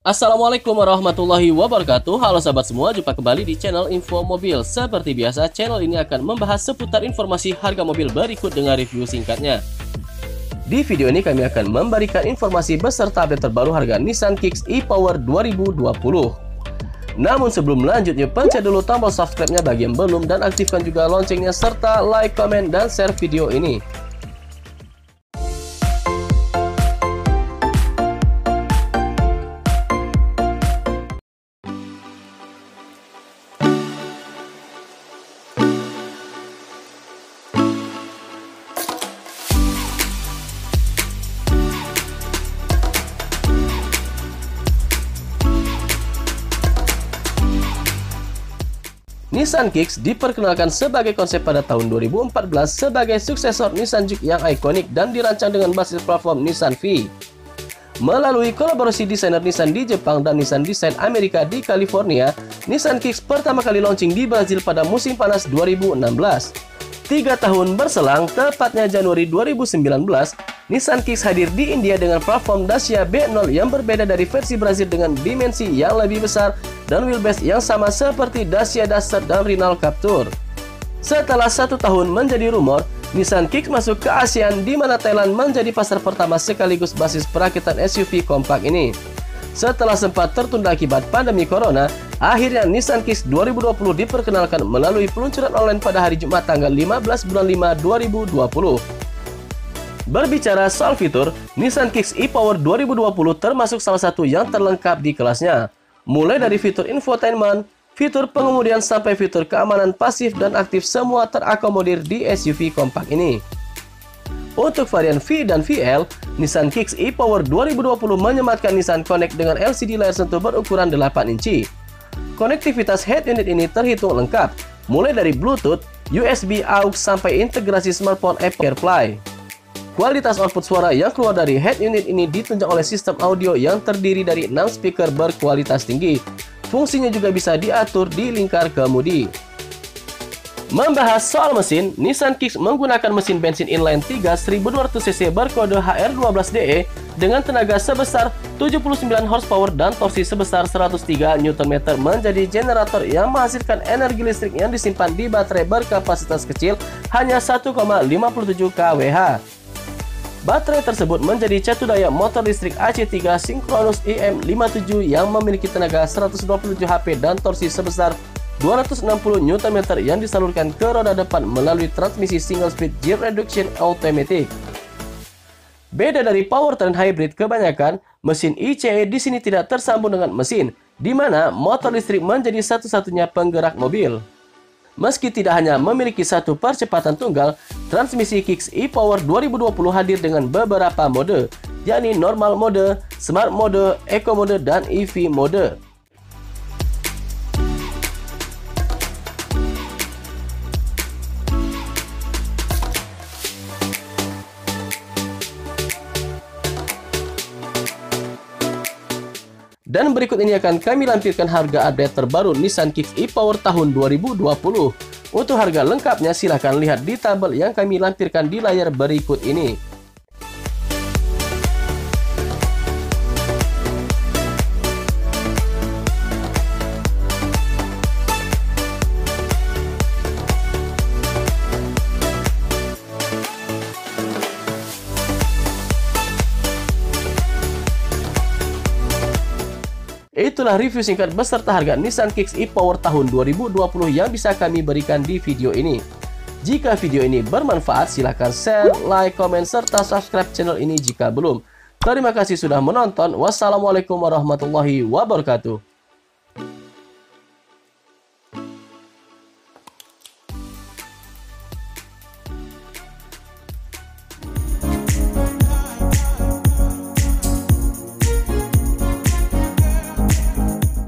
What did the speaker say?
Assalamualaikum warahmatullahi wabarakatuh. Halo sahabat semua, jumpa kembali di channel Info Mobil. Seperti biasa, channel ini akan membahas seputar informasi harga mobil berikut dengan review singkatnya. Di video ini kami akan memberikan informasi beserta update terbaru harga Nissan Kicks e-Power 2020 namun sebelum lanjutnya, pencet dulu tombol subscribe-nya bagi yang belum dan aktifkan juga loncengnya serta like, komen, dan share video ini. Nissan Kicks diperkenalkan sebagai konsep pada tahun 2014 sebagai suksesor Nissan Juke yang ikonik dan dirancang dengan basis platform Nissan V. Melalui kolaborasi desainer Nissan di Jepang dan Nissan Design Amerika di California, Nissan Kicks pertama kali launching di Brazil pada musim panas 2016. Tiga tahun berselang, tepatnya Januari 2019, Nissan Kicks hadir di India dengan platform Dacia B0 yang berbeda dari versi Brazil dengan dimensi yang lebih besar dan wheelbase yang sama seperti Dacia Duster dan Renault Captur. Setelah satu tahun menjadi rumor, Nissan Kicks masuk ke ASEAN di mana Thailand menjadi pasar pertama sekaligus basis perakitan SUV kompak ini. Setelah sempat tertunda akibat pandemi corona, akhirnya Nissan Kicks 2020 diperkenalkan melalui peluncuran online pada hari Jumat tanggal 15 bulan 5 2020. Berbicara soal fitur, Nissan Kicks e-Power 2020 termasuk salah satu yang terlengkap di kelasnya. Mulai dari fitur infotainment, fitur pengemudian sampai fitur keamanan pasif dan aktif semua terakomodir di SUV kompak ini. Untuk varian V dan VL, Nissan Kicks e-Power 2020 menyematkan Nissan Connect dengan LCD layar sentuh berukuran 8 inci. Konektivitas head unit ini terhitung lengkap, mulai dari Bluetooth, USB AUX sampai integrasi smartphone Apple CarPlay. Kualitas output suara yang keluar dari head unit ini ditunjang oleh sistem audio yang terdiri dari 6 speaker berkualitas tinggi. Fungsinya juga bisa diatur di lingkar kemudi. Membahas soal mesin, Nissan Kicks menggunakan mesin bensin inline 3 1200cc berkode HR12DE dengan tenaga sebesar 79 horsepower dan torsi sebesar 103 Nm menjadi generator yang menghasilkan energi listrik yang disimpan di baterai berkapasitas kecil hanya 1,57 kWh. Baterai tersebut menjadi catu daya motor listrik AC3 Synchronous EM57 yang memiliki tenaga 127 HP dan torsi sebesar 260 Nm yang disalurkan ke roda depan melalui transmisi single speed gear reduction automatic. Beda dari powertrain hybrid kebanyakan, mesin ICE di sini tidak tersambung dengan mesin, di mana motor listrik menjadi satu-satunya penggerak mobil. Meski tidak hanya memiliki satu percepatan tunggal, transmisi Kicks e-Power 2020 hadir dengan beberapa mode, yakni normal mode, smart mode, eco mode, dan EV mode. Dan berikut ini akan kami lampirkan harga update terbaru Nissan Kicks e-Power tahun 2020. Untuk harga lengkapnya silahkan lihat di tabel yang kami lampirkan di layar berikut ini. Itulah review singkat beserta harga Nissan Kicks e-Power tahun 2020 yang bisa kami berikan di video ini. Jika video ini bermanfaat, silahkan share, like, komen, serta subscribe channel ini jika belum. Terima kasih sudah menonton. Wassalamualaikum warahmatullahi wabarakatuh.